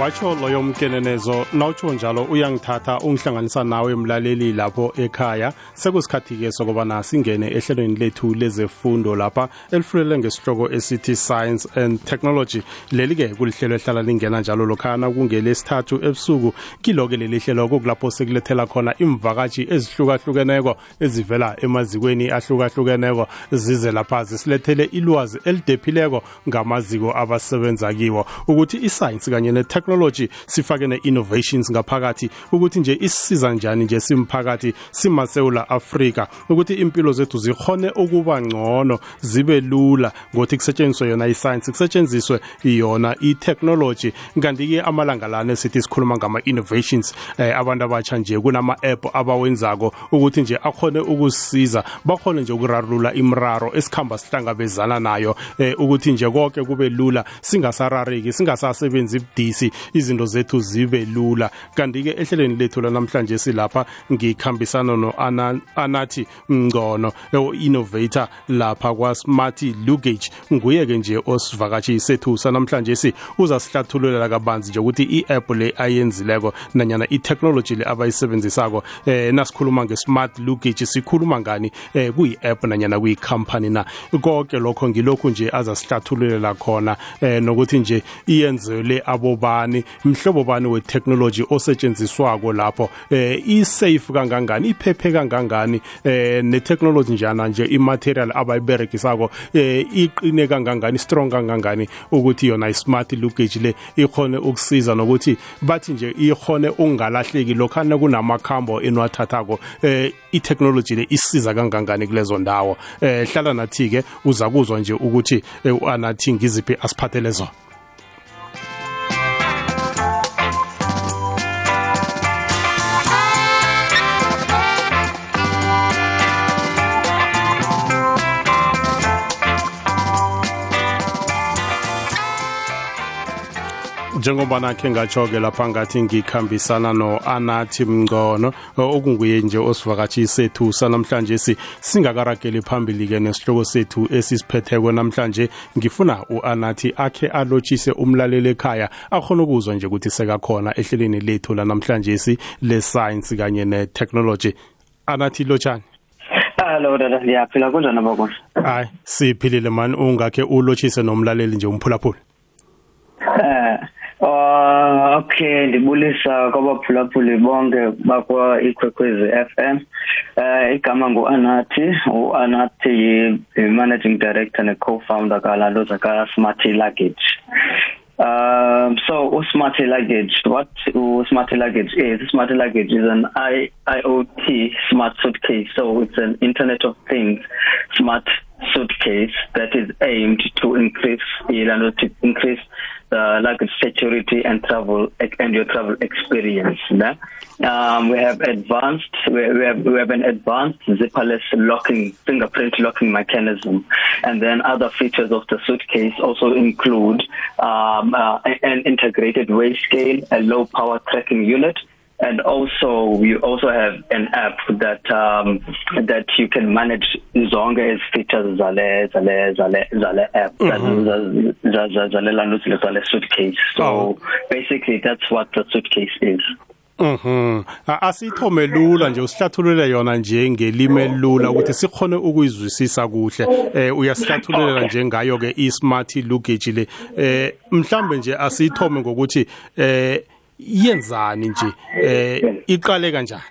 watsho loyo mkenenezo nawutsho njalo uyangithatha ungihlanganisa nawe emlaleli lapho ekhaya. Sekusikhathi-ke sokubana singene ehlelweni lethu lezefundo lapha elifulele ngesihloko esithi science and technology. Leli-ke kulihlelo ehlala lingena njalo lokhana kungelesithathu ebusuku kilo-ke leli hlelo kokulapho sekulethela khona imvakatshi ezihlukahlukeneko ezivela emazikweni ahlukahlukeneko zize lapha zisilethele ilwazi elidephileko ngamaziko abasebenza kiwo. Ukuthi isayensi kanye ne-technology sifake ne-innovations ngaphakathi ukuthi nje isisiza njani nje simphakathi simasewula afrika ukuthi impilo zethu zikhone ukuba ngcono zibe lula ngokuthi kusetshenziswe yona isayensi kusetshenziswe yona i-technology. Kanti-ke amalanga lana esithi sikhuluma ngama-innovations eh, abantu abatsha nje kunama-app abawenzako ukuthi nje akhone ukusisiza bakhone nje ukurarulula imraro esikhamba sihlangabezana nayo eh, ukuthi nje konke kube lula singasarareki singasasebenzi ibudisi izinto zethu zibe lula. Kanti-ke ehlelweni lethu lanamhlanje silapha ngikhambisana no-anathi mngcono innovator lapha kwasmarty lugage nguye-ke nje osivakatshi sethu sanamhlanje si. Uzasihlathululela kabanzi nje ukuthi i-app le ayenzileko nanyana i-technology le abayisebenzisako eh nasikhuluma nge-smart lugage sikhuluma ngani eh kuyi-app nanyana kuyi-company na? Konke lokho ngilokhu nje azasihlathululela khona eh nokuthi nje iyenzele abobani. Mhlobo bani we-technology osetshenziswako lapho? Eh i-safe kangangani iphephe kangangani? Eh ne-technology njana nje i-material abayiberekisako eh iqine kangangani strong kangangani ukuthi yona i-smart luggage le ikhone ukusiza nokuthi bathi nje ikhone ukungalahleki lokhana kunamakhambo enwathathako eh i-technology le isiza kangangani kulezo ndawo? Eh hlala nathi ke uza kuzwa nje ukuthi eh, anathi ngiziphi asiphathele zona. Njengoba nakhe ngatsho-ke lapha ngathi ngikhambisana no-anathi mngcono okunguye nje osivakatshi sethu sanamhlanje si singakarageli phambili-ke nesihloko sethu esisiphetheko namhlanje ngifuna u-anathi akhe alotshise umlaleli ekhaya akhona ukuzwa nje ukuthi sekakhona ehlelweni lethu lanamhlanje si le-science kanye ne-technology. Anathi lotshani Hello dada. Ngiyaphila kunjani abakho hayi siphilile mani ungakhe ulotshise nomlaleli nje umphulaphula Eh Uh okay ndibulisa kwabaphulaphuli bonke bakwa ikwekwezi FM. Eh igama nguAnathi, uAnathi managing director ne co-founder kala ka Smart Luggage. Um, so Smart Luggage, what Smart Luggage is, Smart Luggage is an I, IoT smart suitcase. So it's an Internet of Things smart suitcase that is aimed to increase, you know, to increase the luggage security and travel and your travel experience. Yeah? Um, we have advanced, we, we, have, we have an advanced zipperless locking, fingerprint locking mechanism. And then other features of the suitcase also include um, uh, an integrated weigh scale, a low power tracking unit, and also we also have an app that um, that you can manage zonke ezifeatures zale zale zale zale app zale landulo zale suitcase so oh. basically that's what the suitcase is Mhm. Asithome lula nje usihlathulule yona nje ngelime lula ukuthi sikhone ukuyizwisisa kuhle. Eh uyasihlathululela nje ngayo ke i-smart luggage le. Eh mhlambe nje asithome ngokuthi eh yenzani nje? Eh iqale kanjani?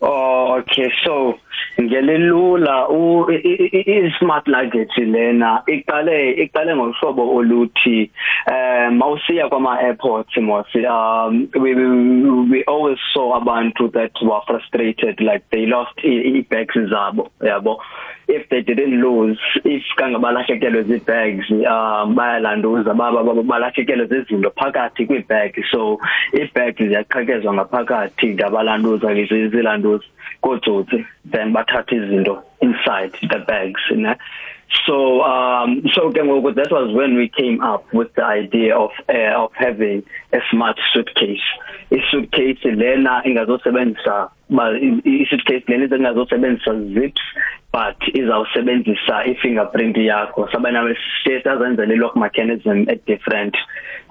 Oh okay so ngelelula u i-smart luggage lena iqale iqale ngohlobo oluthi eh mawusiya kwama airports mosi um we, we we always saw abantu that were frustrated like they lost i-bags zabo yabo? If they didn't lose if kangabalahlekelwe zibags um bayalanduza balahlekelwe zizinto phakathi kwibag so ibag ziyaqhekezwa ngaphakathi ngabalanduza izilanduza kotsotsi. Then bathatha izinto inside the bags ne so um so ke ngoku that was when we came up with the idea of uh, of having a smart suitcase. I suitcase lena ingazosebenzisa ba i suitcase lena ingazosebenzisa zips but izawusebenzisa i-fingerprint yakho. Sabana siyazenzela i-lock mechanism at different.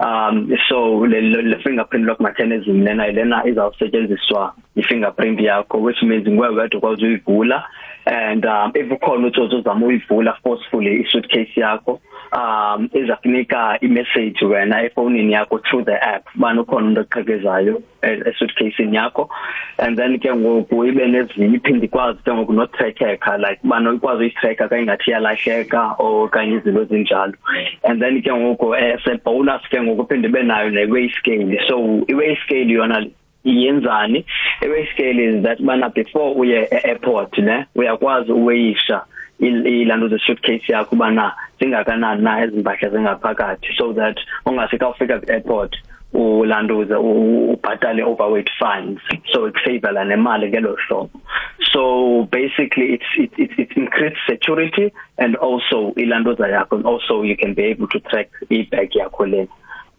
Um so le, le fingerprint lock mechanism lena lena izawusetshenziswa i-fingerprint yakho which means nguwe wedwa ukwazi uyivula. And um if ukhona utsotsi ozama uyivula forcefully i-suitcase yakho. Um izakunika i-message wena efonini yakho through the app bani ukhona umuntu oqhekezayo e-suitcase yakho? And then ke ngoku ibe nezinye iphinde ikwazi ke ngoku no tracker like bani ikwazi uyi-tracker kayingathi iyalahleka okanye izinto ezinjalo? And then ke ngoku eh, se bonus ke ngoku phinde benayo ne-way scale so i-way scale yona iyenzani i-way scale is that bana before uye e-airport ne uyakwazi uweyisha ilando ze suitcase yakho bana zingakanani na ezimpahla zengaphakathi so that ungasika ufika ku-airport ulanduza ubhatale overweight fines. So ikusave la nemali ngelo hlobo. So basically it's it, it, it increases security and also ilanduza yakho and also you can be able to track i-bag yakho lena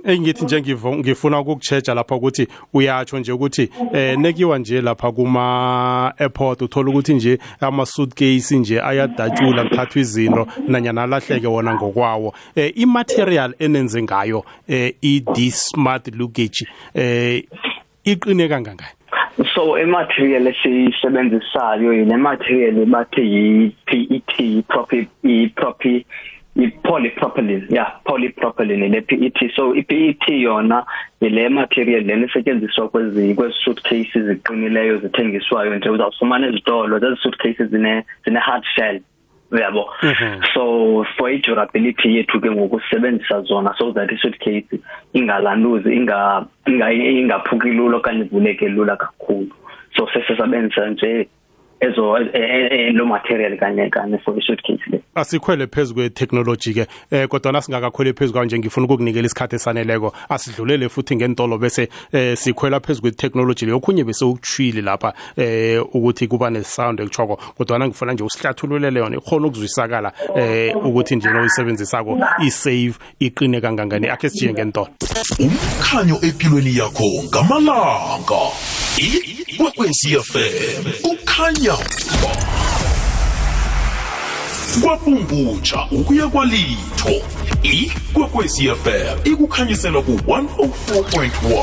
engithi nje ngifuna ukukuchecha lapha ukuthi uyatsho nje ukuthi eh nekiwa nje lapha kuma airport uthola ukuthi nje ama suitcase nje ayadatshula kuthathwa izinto nanyana alahleke wona ngokwawo. Eh imaterial enenze ngayo eh i smart luggage eh iqine kangangani? So imaterial esiyisebenzisayo ile material bathe yi PET proper i proper i-polypropylene yeah polypropylene le PET so i-PET yona ile material lena esetshenziswa kwezi kwezi suitcases ziqinileyo zithengiswayo nje uzawufumana ezitolo. Lezi suitcases zine zine hard shell uyabo? Mhm. so for i durability yethu ke ngokusebenzisa zona so that i suitcase ingalanuzi inga ingaphuki lula okanye ivuleke lula kakhulu. So sesisebenzisa nje ezo e, e, e, lo material kanye kanye for i-suitcase le. Asikhwele phezulu kwe-technology ke eh kodwa nasingakakhwele phezulu kanje ngifuna ukukunikela isikhathi esaneleko. Asidlulele futhi ngentolo bese eh sikhwela phezulu kwe-technology le. Okhunye bese ukuchwili lapha eh ukuthi kuba ne-sound ekuchoko kodwa ngifuna nje usihlathululele yona ikhona ukuzwisakala eh ukuthi nje noyisebenzisako i-save iqine kangangani. Akhe sijiye ngentolo umkhanyo empilweni yakho ngamalanga. Ikwekwezi fm kukhanya kwabumbutsha ukuya kwalitho. Ikwekwezi fm ikukhanyisela ku-104.1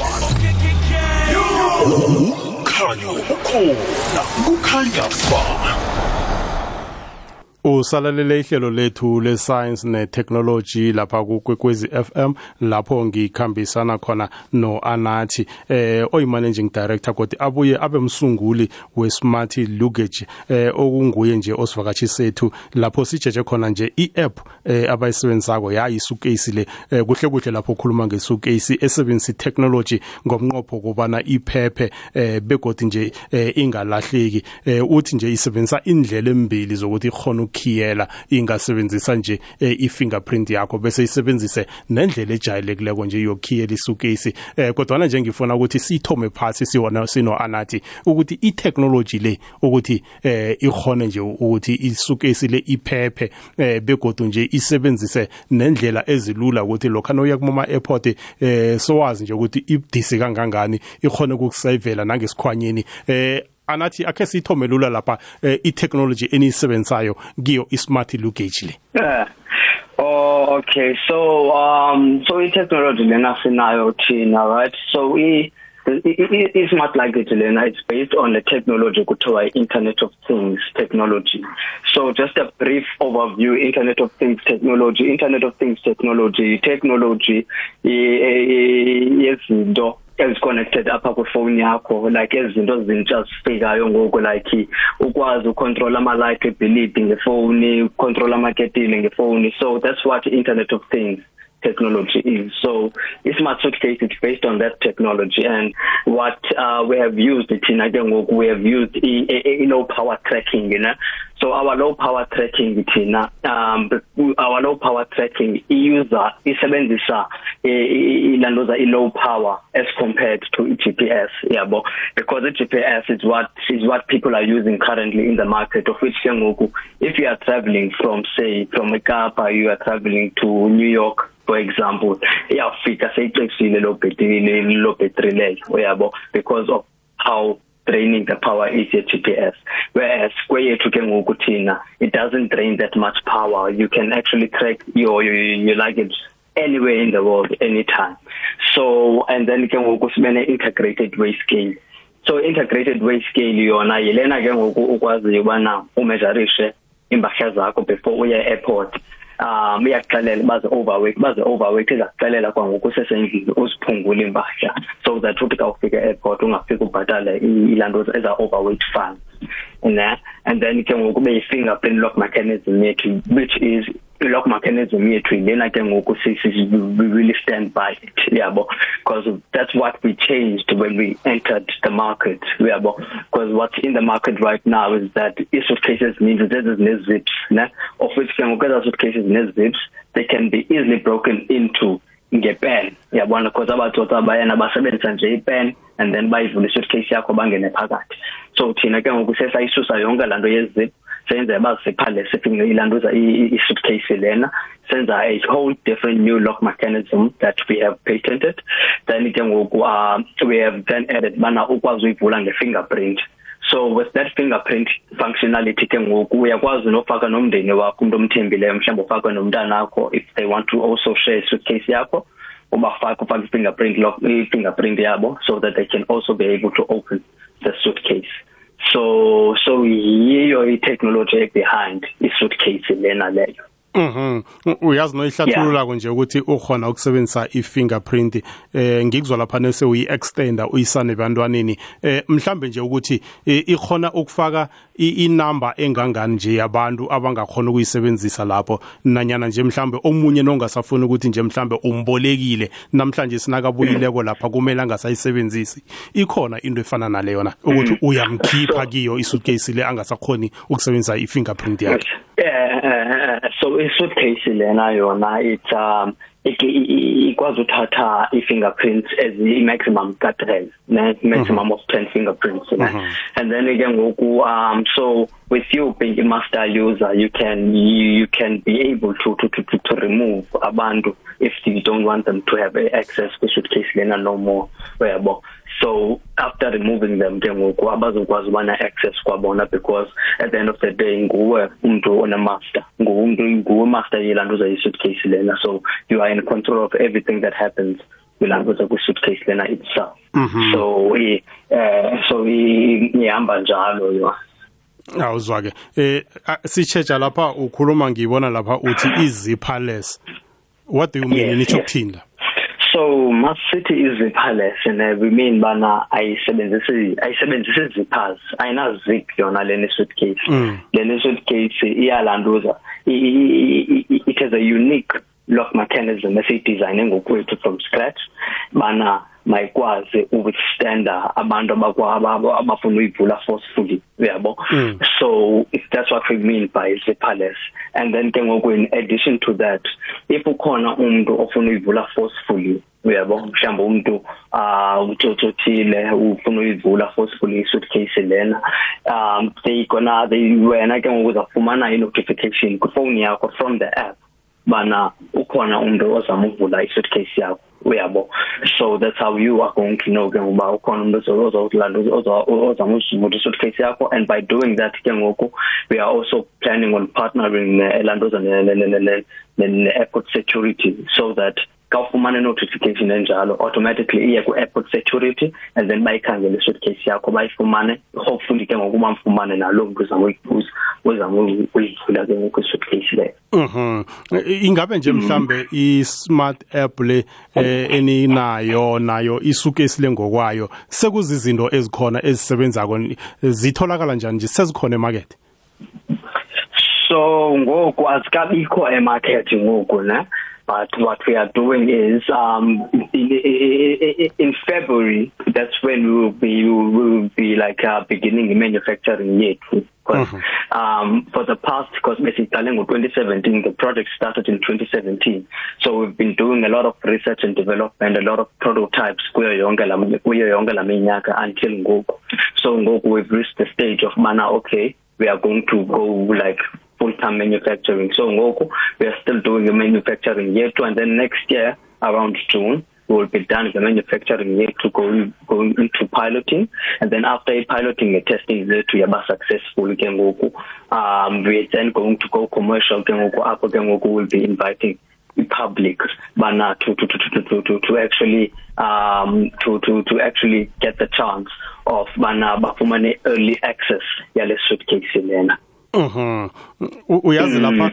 ukhanya ukhona kukhanya ba usalalele ihlelo lethu le-science ne-technology lapha kukwekwezi FM lapho ngikhambisana khona no-anathi. Eh oyi-managing director kodwa abuye abe msunguli we-smart luggage eh okunguye nje osivakatshisethu lapho sijeje khona nje i-app eh abayisebenzisako yayisukeyisi le eh, kuhle kuhle lapho ukhuluma ngesukeyisi esebenzisa i-technology ngomnqopho kobana iphephe eh begodi nje eh, ingalahleki. Eh uthi nje isebenzisa indlela embili zokuthi ikhona ukukhiyela ingasebenzisa nje eh, i-fingerprint yakho bese isebenzise nendlela ejayelekileko nje yokukhiyela isukesi eh kodwa nje ngifuna ukuthi sithome phasi siwona sino anathi ukuthi i-technology le ukuthi eh ikhone nje ukuthi isukesi le iphephe eh begodu nje isebenzise nendlela ezilula ukuthi lokho noya kuma airport eh sowazi nje ukuthi ibdisi kangangani ikhone ukukusavela nangesikhwanyeni eh anathi akhe sithome lula lapha eh, i-technology eniyisebenzisayo kiyo i-smart luggage le yeah. Oh okay so um so i-technology lena sinayo thina right so i i-smart luggage lena it's based on the technology kuthiwa internet of things technology so just a brief overview internet of things technology internet of things technology technology yezinto eziconnected apha kwifoni yakho like ezinto ezintsha zifikayo ngoku like ukwazi ucontrol ama light ability ngefoni ucontrol ama kettle ngefoni so that's what internet of things. Technology is. So smart suitcase is based on that technology and what uh, we have used it in again we have used in low power tracking you know so our low power tracking thina um our low power tracking iuser isebenzisa ilandoza i low power as compared to GPS yabo because GPS is what is what people are using currently in the market of which if you are traveling from say from eKapa you are traveling to New York for example iyafika seyixexile lo battery lo battery leyo uyabo? Because of how draining the power is your GPS whereas kweyethu ke ngoku thina it doesn't drain that much power. You can actually track your your, your luggage anywhere in the world anytime. So and then ke ngoku sibene integrated weigh scale. So integrated weigh scale yona yilena ke ngoku ukwazi ubana umeasureishe impahla zakho before uya airport um iyakuxelela baze overweight baze overweight izakuxelela kwangoku sesendlini uziphungule impahla. So that uthi ka ufika airport ungafika ubhatala ilanto eza overweight fund ne? And then ke ngoku be fingerprint lock mechanism yethu which is lock mechanism yethu lena ke ngoku we really stand by it yabo? Because that's what we changed when we entered the market yabo? Because what's in the market right now is that suitcases means there's ne zips ne? Of which ke ngoku suitcases ne zips they can be easily broken into ngepen yabona because abatsotsa bayana basebenzisa nje ipen and then bayivula suitcase yakho bangene phakathi. So thina ke ngoku sesayisusa yonke lanto yezip senza baziphale sifike ilanduza i-suitcase lena senza a whole different new lock mechanism that we have patented. Then ke ngoku uh, we have then added bana ukwazi uyivula ngefingerprint. So with that fingerprint functionality ke ngoku uyakwazi nofaka nomndeni wakho umuntu omthembileyo mhlawumbe ufake nomntana wakho if they want to also share suitcase yakho ubafaka ufaka fingerprint lock fingerprint yabo so that they can also be able to open the suitcase. So so yiyo i-technology behind i-suitcase lena leyo Mhm. Uyazi noyihlathulula nje ukuthi ukhona ukusebenzisa ifingerprint eh ngikuzwa lapha nese uyi extender uyisane bantwaneni eh mhlambe nje ukuthi ikhona ukufaka inamba engangani nje yabantu abangakhona ukuyisebenzisa lapho nanyana nje mhlambe omunye nongasafuna ukuthi nje mhlambe umbolekile namhlanje sinakabuyileko lapha kumele angasayisebenzisi ikhona into efana naleyo na ukuthi mm. uyamkhipha kiyo isuitcase le angasakhoni ukusebenzisa ifingerprint yakhe eh so i-suitcase lena yona. It's um ikwazi uthatha i-fingerprints as i-maximum ka-10 ne maximum of 10 fingerprints ne. Uh -huh. and then ke ngoku um so with you being a master user you can you, you can be able to to to, to remove abantu if you don't want them to have access to suitcase lena no more. Uyabo? So after removing them ke ngoku abazokwazi ubana access kwabona because at the end of the day nguwe umuntu ona master ngumuntu nguwe master yelanto za suitcase lena. So you are in control of everything that happens kwilanto za suitcase lena itself. Mm -hmm. so eh uh, so ihamba njalo yo awuzwa ke. Eh sichecha lapha ukhuluma ngibona lapha uthi iziphaless what do you mean? Nicho kuthini la so masithi iziphaless and we mean bana ayisebenzisi ayisebenzisi zippers ayina zip yona leni suitcase mm. leni suitcase iyalanduza it has a unique lock mechanism esiyidesigne ngokwethu from scratch bana mayikwazi ukuwithstanda abantu abakwabo abafuna uyivula forcefully uyabo mm. so if that's what we mean by zipperless and then ke ngoku in addition to that if ukhona umuntu ofuna uyivula forcefully uyabo mhlawumbe umuntu ah ufuna uyivula forcefully suitcase lena um they gonna they wena ke ngoku uzafumana i notification ku phone yakho from the app bana ukhona umuntu ozama i-suitcase yakho uyabo so that's how you are going to know ngoba ukhona umuntu ozama ukuvula i-suitcase yakho and by doing that ke ngoku we are also planning on partnering elandoza ne-airport security so that kawufumana notification enjalo automatically iye ku airport security and then bayikhangele suitcase yakho bayifumane. Hopefully ke ngokuba mfumane nalo muntu uzama uyibuza uzama uyivula ke ngoku suitcase leyo. Mhm. Ingabe nje mhlambe i smart app le eh, eninayo nayo isuitcase lengokwayo sekuzizinto ezikhona ezisebenzako zitholakala njani nje? Sezikhona emarket so ngoku azikabikho emarket ngoku ne? But what we are doing is um in, in, in February that's when we will be we will be like uh, beginning manufacturing yethu because mm -hmm. um for the past because in 2017 the project started in 2017 so we've been doing a lot of research and development a lot of prototypes kuyo yonke la kuyo yonke la minyaka until ngoku. So ngoku we've reached the stage of mana okay we are going to go like full time manufacturing. So ngoku we are still doing the manufacturing yet and then next year around June we will be done with the manufacturing yethu going going into piloting. And then after piloting the testing zethu yaba successful ke ngoku. Um we are then going to go commercial ke ngoku apho ke will be inviting the public bana to to to to to to actually um to to to actually get the chance of bana bafumane early access yale suitcase lena Mhm. Uyazi lapha Mm.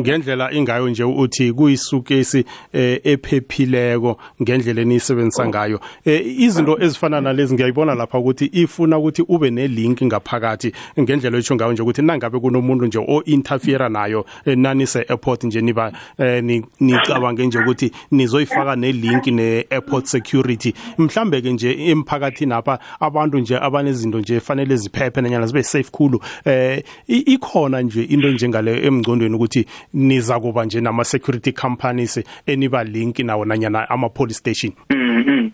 Ngendlela ingayo nje uthi kuyisukesi eh, ephephileko ngendlela eniyisebenzisa ngayo. Eh, izinto ezifana nalezi ngiyayibona lapha ukuthi ifuna ukuthi ube nelink ngaphakathi ngendlela etsho ngayo nje ukuthi nangabe kunomuntu nje o interfere nayo eh, nani se airport nje niba ni- nicabange nje ukuthi nizoyifaka nelink ne airport security. Mhlambe ke nje emphakathini apha abantu nje abanezinto nje fanele ziphephe nanyana zibe safe khulu eh ikhona nje into njengale emgcondweni ukuthi niza kuba nje nama security companies eniba link nawo nanyana ama police station Mm.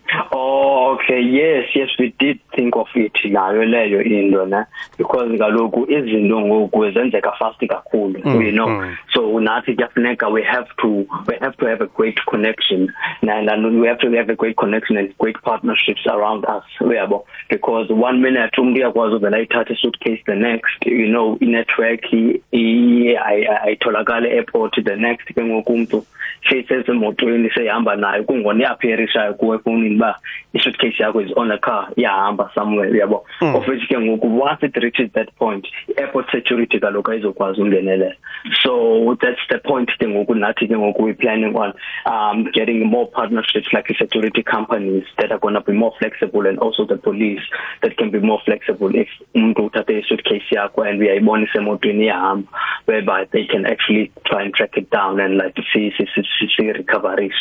Mm. Oh okay yes yes we did think of it nayo leyo into na because kaloku izinto ngoku zenzeka fast kakhulu Mm, you know mm. so nathi kuyafuneka we have to we have to have a great connection and, and we have to have a great connection and great partnerships around us uyabo because one minute umuntu uyakwazi uvela ayithathe suitcase the next you know i-network ayitholakala airport the next ke ngoku umuntu seyisesemotweni sehamba nayo kungona iyapherishayo kuwe efonini ba i-suitcase yakho is on a car iyahamba somewhere uyabo Mm. of which ke ngoku once it reaches that point airport security kaloku ayizokwazi ungenelela. So that's the point ke ngoku nathi ke ngoku we planning on um getting more partnerships like security companies that are going to be more flexible and also the police that can be more flexible if umuntu uthathe i-suitcase yakho and uyayibona isemotweni iyahamba whereby they can actually try and track it down and like see see see, see, see recoveries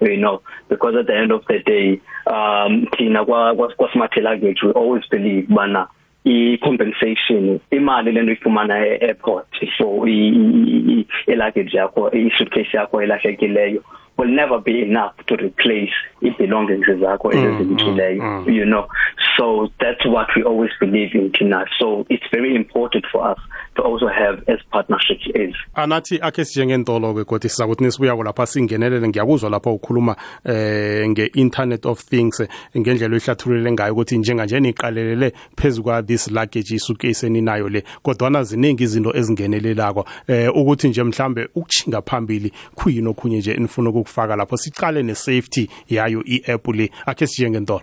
you know. Because at the end of the day um thina kwa kwa kwa smart luggage we always believe bana i-compensation imali lento ifumana e-airport for i-luggage yakho i-suitcase yakho elahlekileyo will never be enough to replace i-belongings zakho ezizimthileyo mm. you know so that's what we always believe in thina so it's very important for us to also have as partnerships is anathi akhe sijengentolo ke kodwa sizakuthi nisibuyako lapha singenelele. Ngiyakuzwa lapha ukhuluma eh nge-internet of things eh, ngendlela oyihlathulule ngayo ukuthi njenganje niqalelele phezu kwa this luggage isuitcase eninayo le. Kodwana ziningi izinto ezingenelelako eh ukuthi nje mhlambe ukuchinga phambili khuyini okhunye nje enifuna ukukufaka lapho. Siqale ne-safety yayo i-app le. Akhe sijengentolo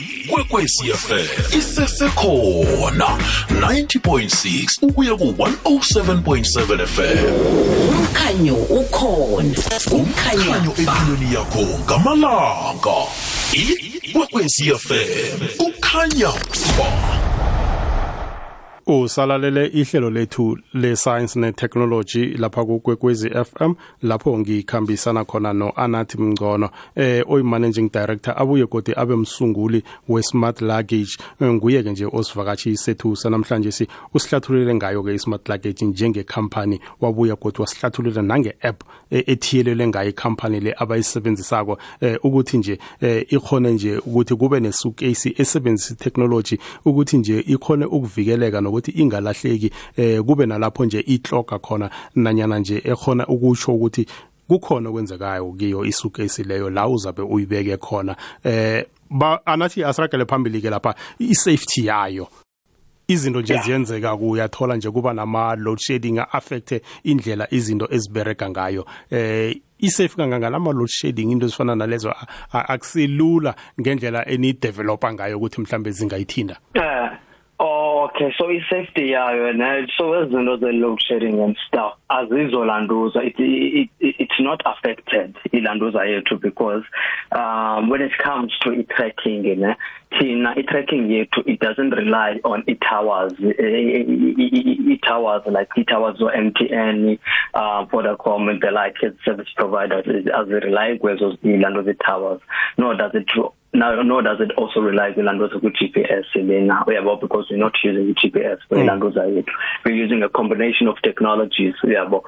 Kwekwecfm isesekhona 90.6 ukuya ku-107.7 fm umkhanyo ukhona. Umkhanyo khanyo empilweni yakho ngamalanga. Ikwekwecfm kukhanya ba usalalele ihlelo lethu le-science ne-technology lapha kukwekwezi fm lapho ngikhambisana khona no-anathi mngcono. Eh oyi-managing director abuye kodwa abe msunguli we-smart luggage. Eh, nguye-ke nje osivakatshi sethu sanamhlanje si usihlathulule ngayo-ke i-smart luggage njengekhampani wabuya kodwa wasihlathulula nange-app eh, ethiyelelwe ngayo ikhampani le abayisebenzisako. Eh ukuthi nje eh ikhone nje ukuthi kube nesukesi esebenzisa technology ukuthi nje ikhone ukuvikeleka nokuthi ingalahleki eh kube nalapho nje itloga khona nanyana nje ekhona ukusho ukuthi kukhona okwenzekayo kiyo isukesi leyo la uzabe uyibeke khona. Eh ba anathi asiragele phambili ke lapha i-safety yayo. Izinto nje ziyenzeka kuyathola nje kuba nama load shedding affecte indlela izinto ezibereka ngayo. Eh isafe kangangani ama load shedding into ezifana nalezo akusilula ngendlela eni developa ngayo ukuthi mhlambe zingayithinda Uh, okay okay so i-safety yayo ne? So izinto ze-load-sharing and stuff? Azizolanduza it, it, it, it's not affected ilanduza yethu because um when it comes to i-tracking ne? Thina i-tracking yethu it doesn't rely on i-towers i-towers like i-towers or MTN uh Vodacom and the like service providers as rely kwezo ilanduza i-towers nor does it now nor does it also rely ilanduza ku GPS lena uyabo because we're not using GPS for Mm. ilanduza yethu. We're using a combination of technologies uyabo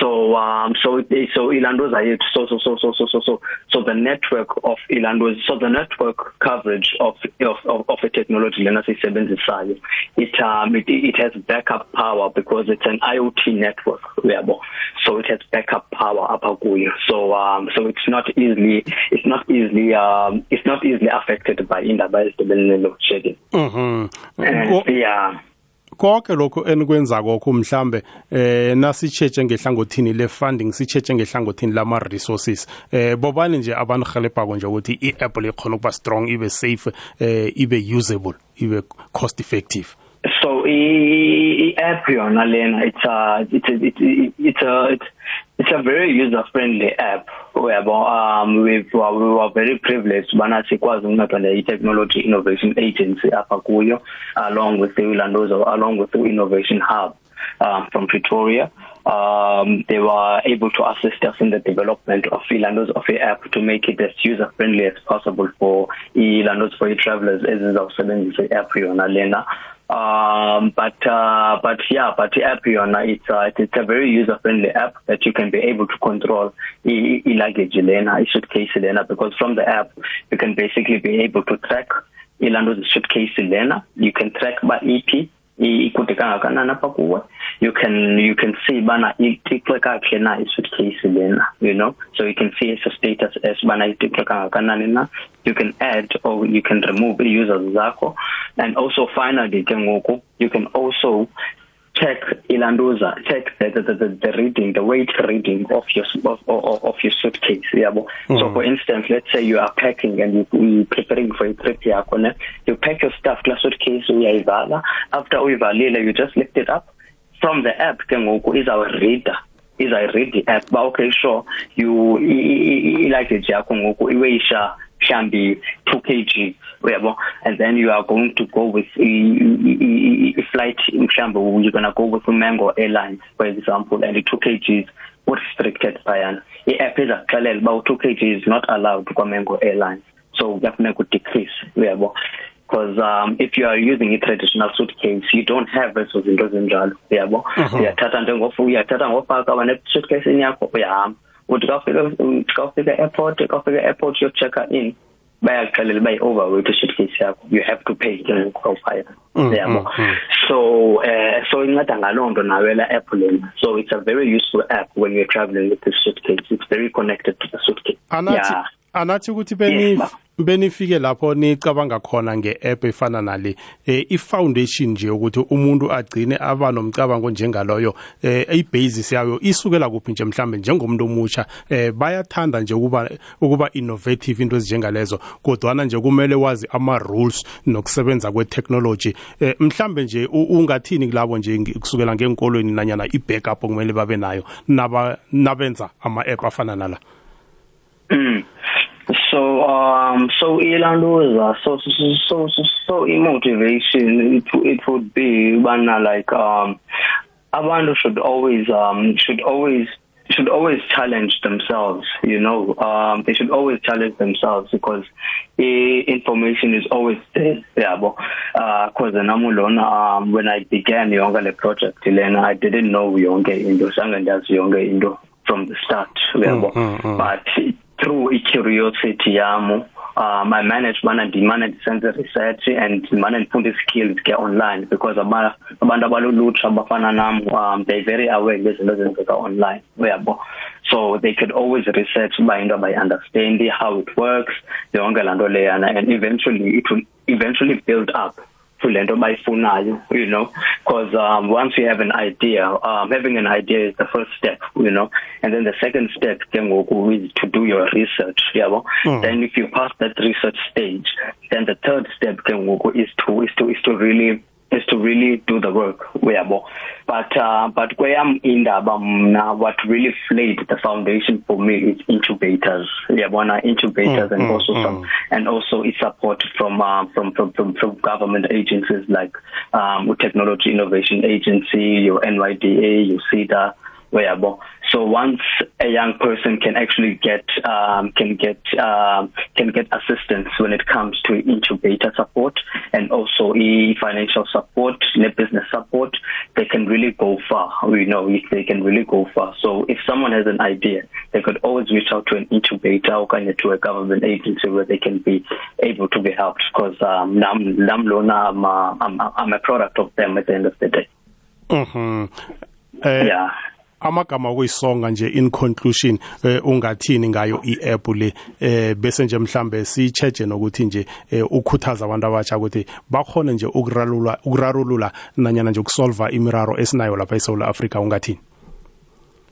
so um so so ilanduza yethu so so so so so so so so the network of ilanduza so the network coverage of of of, of a technology lena sisebenzisayo it um it, it has backup power because it's an IoT network uyabo so it has backup power apha kuyo. So um so it's not easily it's not easily um it's not easily affected by indaba ezidibene load shedding Mhm. and Ko- yeah konke lokho enikwenza kokho mhlambe eh nasicheche ngehlangothini le funding sicheche ngehlangothini lama resources eh bobani nje abanihelebha nje ukuthi i-app le khona ukuba strong ibe safe eh ibe usable ibe cost effective? So i app yona lena it's a it's a, it's a, it's a it's it's a very user friendly app whereby um we we were very privileged bana sikwazi ukuncedwa le technology innovation agency apha kuyo along with the Landozo along with the innovation hub um, from Pretoria. Um they were able to assist us in the development of Landozo of the app to make it as user friendly as possible for Landozo for your travelers as izawusebenzisa i-app yona lena. Um but uh but yeah but the app yona it's uh, it's a very user friendly app that you can be able to control i luggage lena i suitcase lena because from the app you can basically be able to track ilando's suitcase lena. You can track by EP ikude kangakanani apha kuwe. You can you can see bana itikwe kahle na isuitcase lena you know? So you can see its status as bana itikwe kangakanani na. You can add or you can remove users zakho. And also finally ke ngoku you can also check ilanduza check the the, the the reading the weight reading of your of, of, of your suitcase yabo? Mm. so for instance let's say you are packing and you you preparing for a trip you pack your stuff kla suitcase after uyivalile you just lift it up from the app is our reader is I read the app ba okay sure you luggage yakho ngoku iweyisha mhlambi 2 kg uyabo? And then you are going to go with a flight mhlambi you're going to go with Mango Airlines for example and the 2 kg is restricted bayana i-app izakuxelela uba u-2 kg is not allowed kwa Mango Airlines. So kuyafuneka udecrease uyabo? Because um if you are using a traditional suitcase you don't have ezo zinto ezinjalo uyabo? Uyathatha njengofu uyathatha ngofaka wane suitcase yakho uyahamba. Uthi kafika kafika airport kafika airport yo check in bayakuxelela bayi overweight suitcase yakho. You have to pay ke ngokufaya uyabo so uh, so inceda ngalonto nawe la app lena. So it's a very useful app when you're traveling with the suitcase it's very connected to the suitcase anathi anathi ukuthi beni benifike lapho nicabanga khona nge-app efana nale eh, i-foundation nje ukuthi umuntu agcine aba nomcabango njengaloyo eh, i-basis yayo isukela kuphi nje mhlambe njengomuntu omusha. Eh, bayathanda nje ukuba ukuba innovative into ezinjengalezo kodwana nje kumele wazi ama-rules nokusebenza kwe-technology. Eh, mhlambe nje ungathini kulabo nje kusukela ngenkolweni nanyana i-backup okumele babe nayo nabenza ama-app afana nala? Mm. So um so ilanduza so so so so, so motivation it it would be bana like um abantu should always um should always should always challenge themselves you know? Um they should always challenge themselves because the information is always there yabo? Uh cause nami lona um when i began yonke le project lena i didn't know yonke into sange ndazi yonke into from the start yabo? Mm, mm, mm. but through i curiosity yami um I managed mana ndimane ndisenze research and ndimane ndifunda skills ke online because aba abantu abalulutsha abafana nam um they very aware ngezinto ezenzeka online uyabo? So they could always research uba into abayi-understand how it works yonke laa nto leyana and eventually it will eventually build up to lento bayifunayo you know because um once you have an idea um having an idea is the first step you know and then the second step ke ngoku is to do your research yabo Mm. then if you pass that research stage then the third step ke ngoku is to is to is to really is to really do the work We uyabo. But uh, but kweyam indaba mna what really laid the foundation for me is incubators. Uyabona incubators Mm, and mm, also mm. some and also its support from uh, from, from from from government agencies like um technology innovation agency your NYDA your CEDA uyabo so once a young person can actually get um can get um can get assistance when it comes to incubator support and also e financial support ne business support they can really go far. We know if they can really go far. So if someone has an idea they could always reach out to an incubator or kind of to a government agency where they can be able to be helped. Because um nam nam lona I'm, uh, I'm I'm a product of them at the end of the day. Mhm. Eh yeah amagama okuyisonga nje in conclusion eh, ungathini ngayo i-app le eh bese nje mhlambe sicheje nokuthi nje eh, ukhuthaza abantu abatsha ukuthi bakhona nje ukurarulula ukurarulula nanyana nje ukusolva imiraro esinayo lapha eSouth Africa ungathini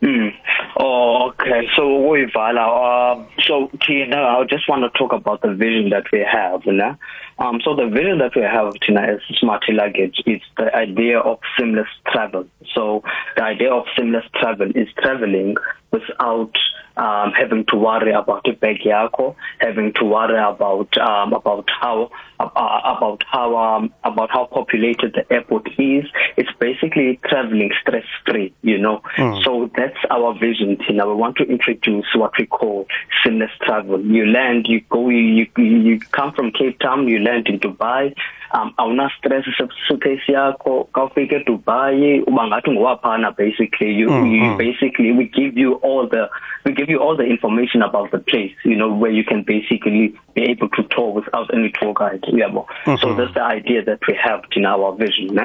Mm. Oh, okay. So Uivala, um, so Tina, I just want to talk about the vision that we have. You know? um, so the vision that we have, Tina, is smart luggage. It's the idea of seamless travel. So the idea of seamless travel is traveling without um, having to worry about the bag yako, having to worry about um, about how uh, about how um, about how populated the airport is. It's basically traveling stress free, you know. Mm. So that's our vision, Tina. We want to introduce what we call seamless travel. You land, you go, you you, you come from Cape Town, you land in Dubai. Um, awuna stress suitcase yakho kawufike Dubai uba ngathi ngowaphana basically you, Mm, you mm. basically we give you all the we give you all the information about the place you know where you can basically be able to tour without any tour guide yabo so Mhm. that's the idea that we have in our vision ne?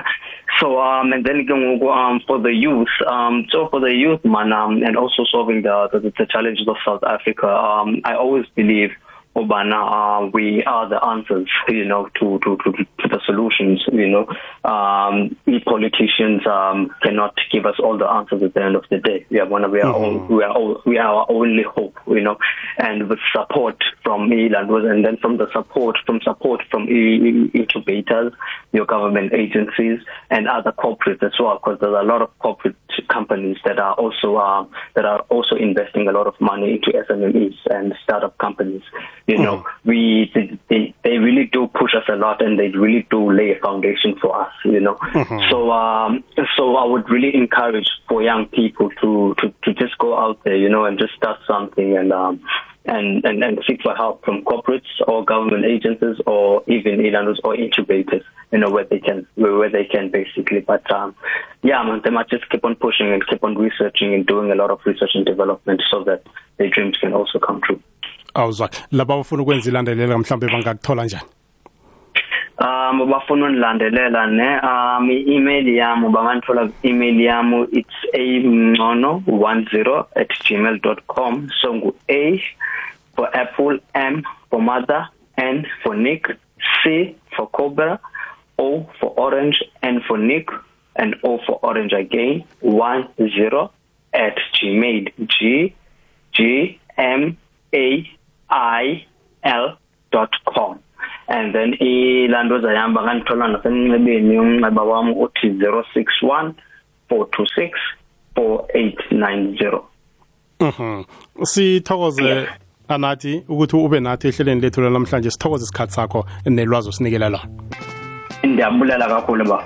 so um and then um for the youth um so for the youth man um, and also solving the, the the challenges of South Africa um I always believe Obana, uh, we are the answers, you know, to, to, to, to the solutions, you know. Um, we politicians um, cannot give us all the answers at the end of the day. We are one of, we are all, we are all, we are our only hope, you know. And with support from Eland and then from the support from support from incubators, your government agencies and other corporates as well, because there's a lot of corporate companies that are also um, that are also investing a lot of money into SMEs and startup companies. You know, we they, they they really do push us a lot, and they really do lay a foundation for us. You know, so um, so I would really encourage for young people to to to just go out there, you know, and just start something and um and, and, and seek for help from corporates or government agencies or even e-learners or incubators, you know, where they can, where, where they can basically. But, um, yeah, man, they must just keep on pushing and keep on researching and doing a lot of research and development so that their dreams can also come true. Awuzwa. Laba bafuna ukwenza ilandelela mhlambe bangakuthola njani? Um bafuna unilandelela ne um i-email yami banganthola email yami it's amngcono10 at gmail.com so ngu A for apple M for mother N for Nick C for cobra O for orange N for Nick and O for orange again 10 at gmail g g m a i l dot com and then ilando zayamba nganthola nasemnxebeni umnxeba wami uthi 061 426 4890 Mhm. Sithokoze Yeah. anathi ukuthi ube nathi ehleleni lethu namhlanje sithokoze isikhathi sakho nelwazi osinikela lona. ndiyabulela kakhulu ba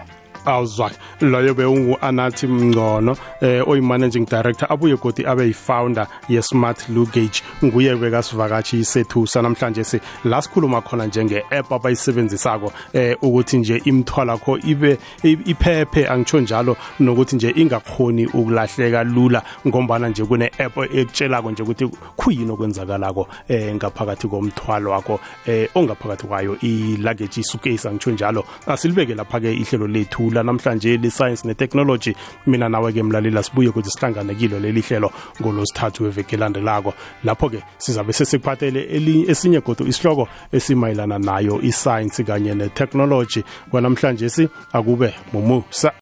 awuzwa. Loyo beungu-anathi mngcono eh oyi-managing director abuye godi abe yi-founder ye-smart luggage nguye bekasivakatshi sethu sanamhlanje si la sikhuluma khona njenge-app abayisebenzisako eh ukuthi nje imthwalo akho ibe i- iphephe angitsho njalo nokuthi nje ingakhoni ukulahleka lula ngombana nje kune-app ekutshelako nje ukuthi khuyini okwenzakalako eh ngaphakathi komthwalo wakho eh ongaphakathi kwayo i-luggage isukesi angitsho njalo. Asilibeke lapha-ke ihlelo lethu lanamhlanje le-science ne-technology mina nawe-ke mlaleli asibuye ukuthi sihlangane kilo leli hlelo ngolosithathu weveke elandelako. Lapho-ke sizabe sesikuphathele eli- esinye godo isihloko esimayelana nayo i-science kanye ne-technology kwanamhlanje si akube mumusa.